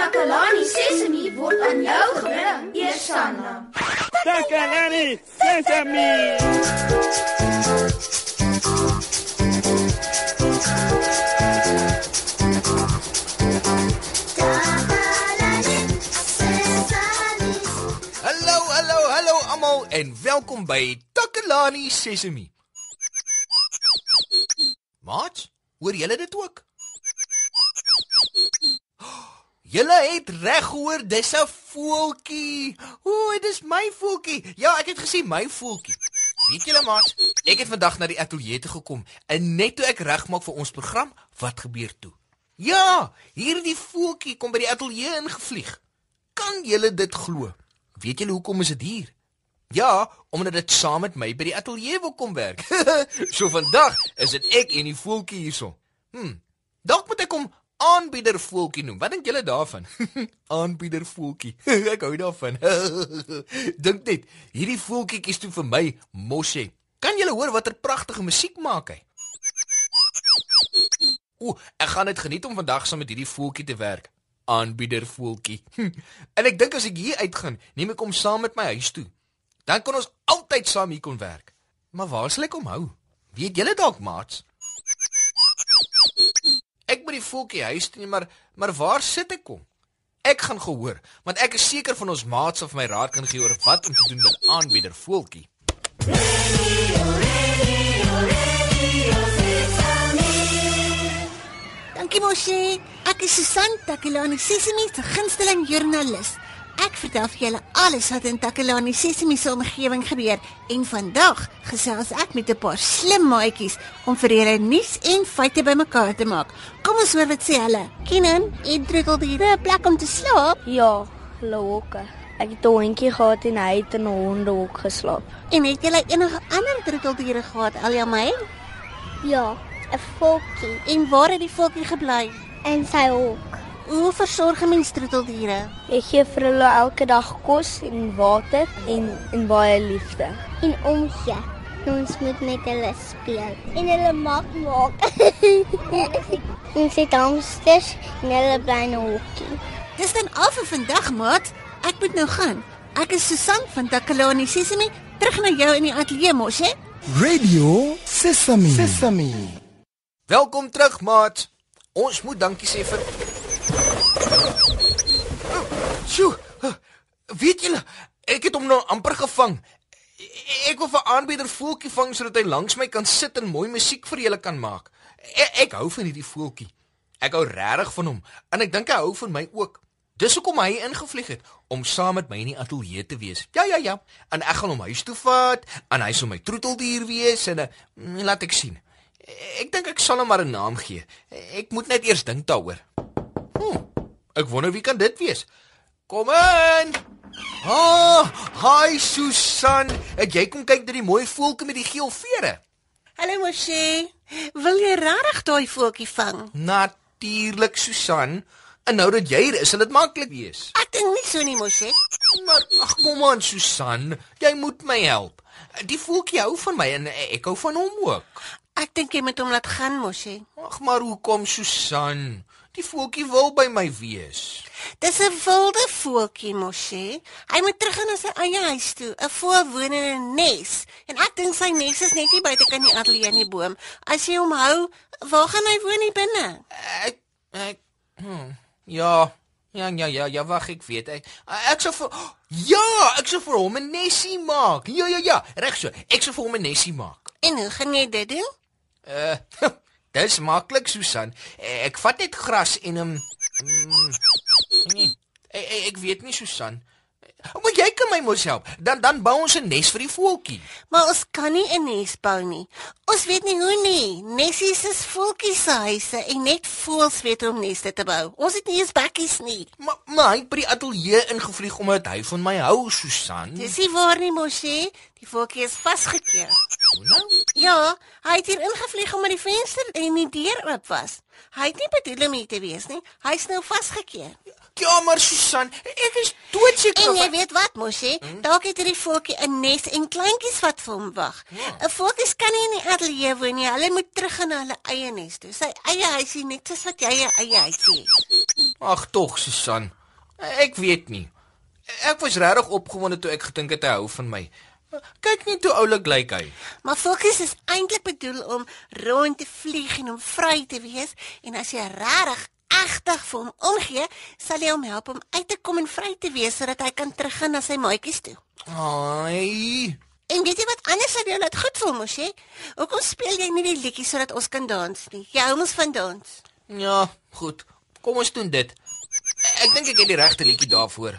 Takalani Sesemi word aan jou gebring, Eersanna. Takalani Sesemi. Hallo, hallo, hallo almal en welkom by Takalani Sesemi. Maat, hoor julle dit ook? Julle het reg gehoor, dis 'n voeltjie. O, dit is my voeltjie. Ja, ek het gesien my voeltjie. Weet julle maat, ek het vandag na die ateljee toe gekom en net toe ek regmaak vir ons program, wat gebeur toe? Ja, hierdie voeltjie kom by die ateljee ingevlieg. Kan julle dit glo? Weet julle hoekom is dit hier? Ja, omdat dit saam met my by die ateljee wil kom werk. so vandag is dit ek en die voeltjie hierso. Hm. Dalk moet ek hom aanbieder voeltjie noem. Wat dink julle daarvan? aanbieder voeltjie. ek hou daarvan. dink net, hierdie voeltjietjies toe vir my mosse. Kan julle hoor watter pragtige musiek maak hy? Ooh, ek gaan dit geniet om vandag saam met hierdie voeltjie te werk. Aanbieder voeltjie. en ek dink as ek hier uitgaan, neem ek hom saam met my huis toe. Dan kan ons altyd saam hier kon werk. Maar waar sal ek hom hou? Weet julle dalk, maats? Moet die voeltjie huis toe, maar maar waar sit ek hom? Ek gaan gehoor, want ek is seker van ons maats of my raad kan gee oor wat om te doen met aanbieder voeltjie. Dankie Moshi. Ek is Susan Takelani Sesimi se gunsteling joernalis. Ek vertel vir julle alles wat in Takelani Sesimi se omgewing gebeur en vandag gesels ek met 'n paar slim maatjies om vir julle nuus en feite bymekaar te maak. Kom ons hoor wat sê hulle. Kenan, het troeteldiere 'n plek om te slaap? Ja, hulle hokke. Ek het 'n hondjie gehad en hy het in 'n hondehok geslaap. En het julle enige ander troeteldiere gehad, Aljamai? Ja, 'n voeltjie En waar het die voeltjie gebly? in sy hok. Hoe versorg mens troeteldiere? Ek gee vir hulle elke dag kos en water en en baie liefde. En omgee. Ons moet met hulle speel en hulle maak maak. Ons het hamsters en hulle bly in 'n hokkie. Dis dan al vir vandag, maat. Ek moet nou gaan. Ek is Susan van Takalani Sesimi, terug na jou in die ateljee mos, hè? Radio Sesame. Sesame. Welkom terug, maat. Ons moet dankie sê vir Sjoe. Weet julle, ek het hom nou amper gevang. Ek wil vir aanbieder voeltjie vang sodat hy langs my kan sit en mooi musiek vir julle kan maak. Ek, ek hou van hierdie voeltjie. Ek hou regtig van hom en ek dink hy hou van my ook. Dis hoekom hy ingevlieg het om saam met my in die ateljee te wees. Ja ja ja. En ek gaan hom huis toe vat en hy sal my troeteldier wees en uh, laat ek sien. Ek dink ek sal hom maar 'n naam gee. Ek moet net eers dink daaroor. Hm, ek wonder wie kan dit wees. Kom in. Ah, hi Susan. Het jy kom kyk na die mooi voeltjie met die geel vere? Hallo Moshi. Wil jy regtig daai voeltjie vang? Natuurlik Susan. En nou dat jy hier is, sal dit maklik wees. Ek dink nie so nie, Moshi. Maar ag kom aan Susan, jy moet my help. Die voeltjie hou van my en ek hou van hom ook. Ek dink jy moet hom laat gaan, Moshi. Ag maar hoekom Susan? Die voeltjie wil by my wees. Dis 'n wilde voeltjie, Moshi. Hy moet terug na sy eie huis toe, 'n voël woon in 'n nes. En ek dink sy nes is net hier buite kan die ateljee in die boom. As jy hom hou, waar gaan hy woon hier binne? Ek ek hm, ja, ja ja ja, ja wag ek weet. Ek ek sou vir ja, ek sou vir hom 'n nesie maak. Ja ja ja, reg so. Ek sou vir hom 'n nesie maak. En hoe gaan jy dit doen? Uh Dis maklik, Susan. Ek vat net gras en 'n um, mm, nee, ek, ek weet nie, Susan. Maar jy kan my mos help. Dan dan bou ons 'n nes vir die voeltjie. Maar ons kan nie 'n nes bou nie. Ons weet nie hoe nie. Nessies is voeltjies se huise en net voëls weet hoe om neste te bou. Ons het nie eens bakkies nie. Maar maar hy het by die ateljee ingevlieg omdat hy van my hou, Susan. Dis nie waar nie, Moshi. Die voeltjie is vasgekeer. Hoe nou? Ja, hy het hier ingevlieg omdat die venster en die deur oop was. Hy het nie bedoel om hier te wees nie. Hy's nou vasgekeer. Jammer Susan, ek is doodseker. En jy weet wat, Mosie? Dalk het hierdie voeltjie 'n nes en kleintjies wat vir hom wag. 'n Voeltjies kan nie in die ateljee woon nie. Hulle moet terug na hulle eie nes toe. Sy eie huisie net soos wat jy 'n eie huisie het. Ag tog Susan. Ek weet nie. Ek was regtig opgewonde toe ek gedink het hy hou van my. Kyk net hoe oulik lyk hy. Maar voeltjies is eintlik bedoel om rond te vlieg en om vry te wees en as jy regtig egtig vir hom omgee, sal jy hom help om uit te kom en vry te wees sodat hy kan teruggaan na sy maatjies toe. Ai. En weet jy wat anders sou jou laat goed voel, Mosie? Hoekom speel jy nie die liedjie sodat ons kan dans nie? Jy hou mos van dans. Ja, goed. Kom ons doen dit. Ek dink ek het die regte liedjie daarvoor.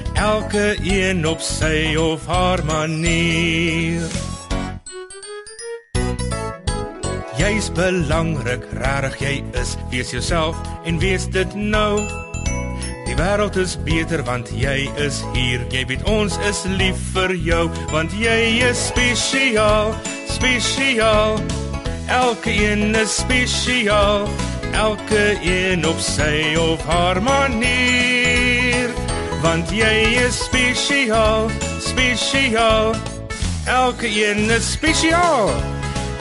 elke een op sy of haar manier. Jy's belangrik, rarig jy is, wees jouself en wees dit nou. Die wêreld is beter want jy is hier. Jy weet ons is lief vir jou want jy is spesiaal, spesiaal. Elke een is spesiaal, elke een op sy of haar manier. Want jy is spesiaal, spesiaal. Elke een is spesiaal.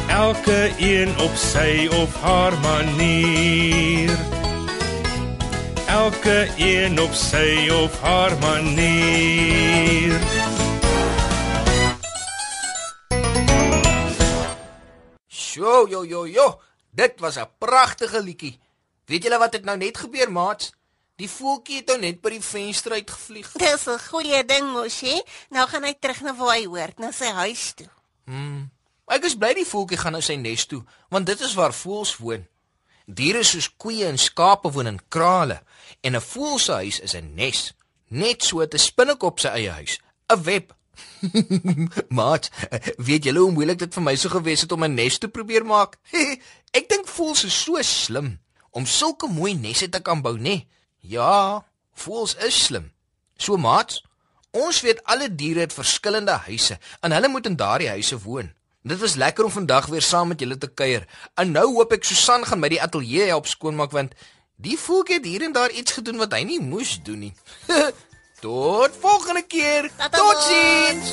Elke een op sy of haar manier. Elke een op sy of haar manier. Sjoe, jo jo jo. Dit was 'n pragtige liedjie. Weet julle wat het nou net gebeur, maats? Die voeltjie het nou net by die venster uitgevlieg. Dis 'n goeie ding, Mosie. Nou gaan hy terug na waar hy hoort, na sy huis toe. Ek is bly die voeltjie gaan nou sy nes toe, want dit is waar voëls woon. Diere soos koeie en skape woon in krale en 'n voël se huis is 'n nes, net so 'n spinnekop se eie huis, 'n web. Maat, weet julle hoe moeilik dit vir my sou gewees het om 'n nes te probeer maak? Ek dink voëls is so slim om sulke mooi nesse te kan bou, nê? Ja, voëls is slim. So maat, ons weet alle diere het verskillende huise en hulle moet in daardie huise woon. Dit was lekker om vandag weer saam met julle te kuier. En nou hoop ek Susan gaan my die ateljee help skoonmaak want die voeltjie het hier en daar iets gedoen wat hy nie moes doen nie. Tot volgende keer. Totsiens.